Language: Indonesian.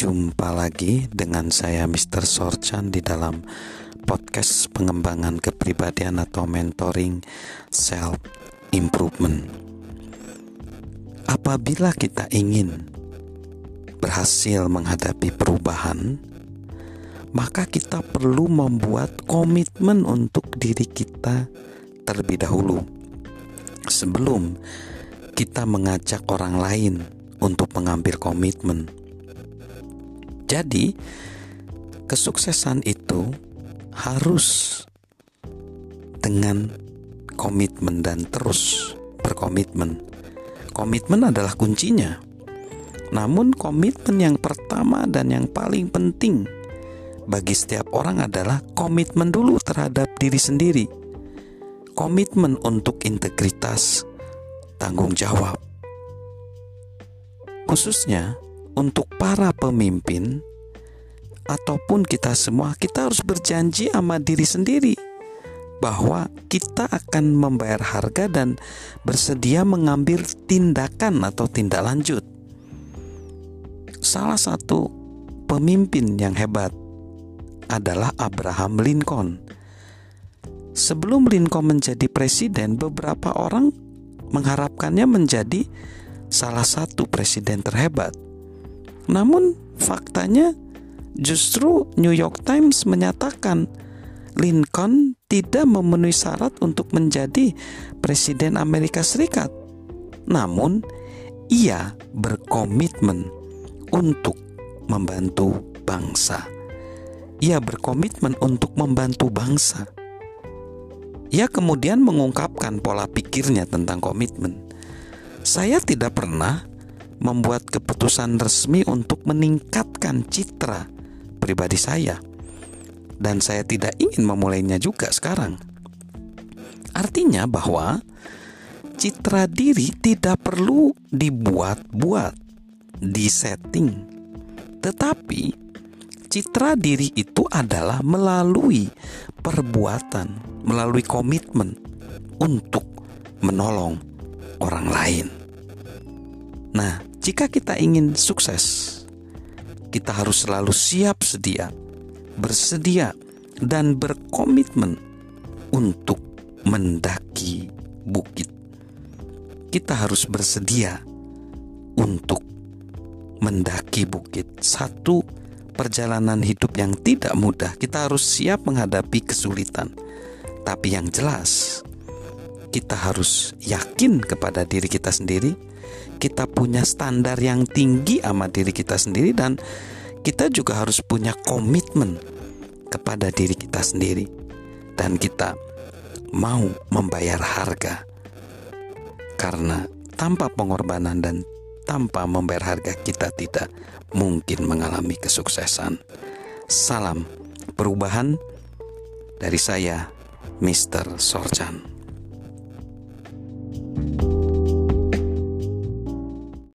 Jumpa lagi dengan saya Mr. Sorchan di dalam podcast pengembangan kepribadian atau mentoring self improvement. Apabila kita ingin berhasil menghadapi perubahan, maka kita perlu membuat komitmen untuk diri kita terlebih dahulu sebelum kita mengajak orang lain untuk mengambil komitmen. Jadi, kesuksesan itu harus dengan komitmen dan terus berkomitmen. Komitmen adalah kuncinya. Namun, komitmen yang pertama dan yang paling penting bagi setiap orang adalah komitmen dulu terhadap diri sendiri. Komitmen untuk integritas, tanggung jawab. Khususnya untuk para pemimpin ataupun kita semua, kita harus berjanji sama diri sendiri bahwa kita akan membayar harga dan bersedia mengambil tindakan atau tindak lanjut. Salah satu pemimpin yang hebat adalah Abraham Lincoln. Sebelum Lincoln menjadi presiden, beberapa orang mengharapkannya menjadi salah satu presiden terhebat. Namun, faktanya justru New York Times menyatakan Lincoln tidak memenuhi syarat untuk menjadi presiden Amerika Serikat. Namun, ia berkomitmen untuk membantu bangsa ia berkomitmen untuk membantu bangsa. Ia kemudian mengungkapkan pola pikirnya tentang komitmen. Saya tidak pernah membuat keputusan resmi untuk meningkatkan citra pribadi saya, dan saya tidak ingin memulainya juga sekarang. Artinya, bahwa citra diri tidak perlu dibuat-buat, disetting, tetapi Citra diri itu adalah melalui perbuatan, melalui komitmen untuk menolong orang lain. Nah, jika kita ingin sukses, kita harus selalu siap sedia, bersedia, dan berkomitmen untuk mendaki bukit. Kita harus bersedia untuk mendaki bukit. Satu perjalanan hidup yang tidak mudah, kita harus siap menghadapi kesulitan. Tapi yang jelas, kita harus yakin kepada diri kita sendiri. Kita punya standar yang tinggi sama diri kita sendiri dan kita juga harus punya komitmen kepada diri kita sendiri dan kita mau membayar harga. Karena tanpa pengorbanan dan tanpa membayar harga kita tidak mungkin mengalami kesuksesan. Salam perubahan dari saya, Mr. Sorjan.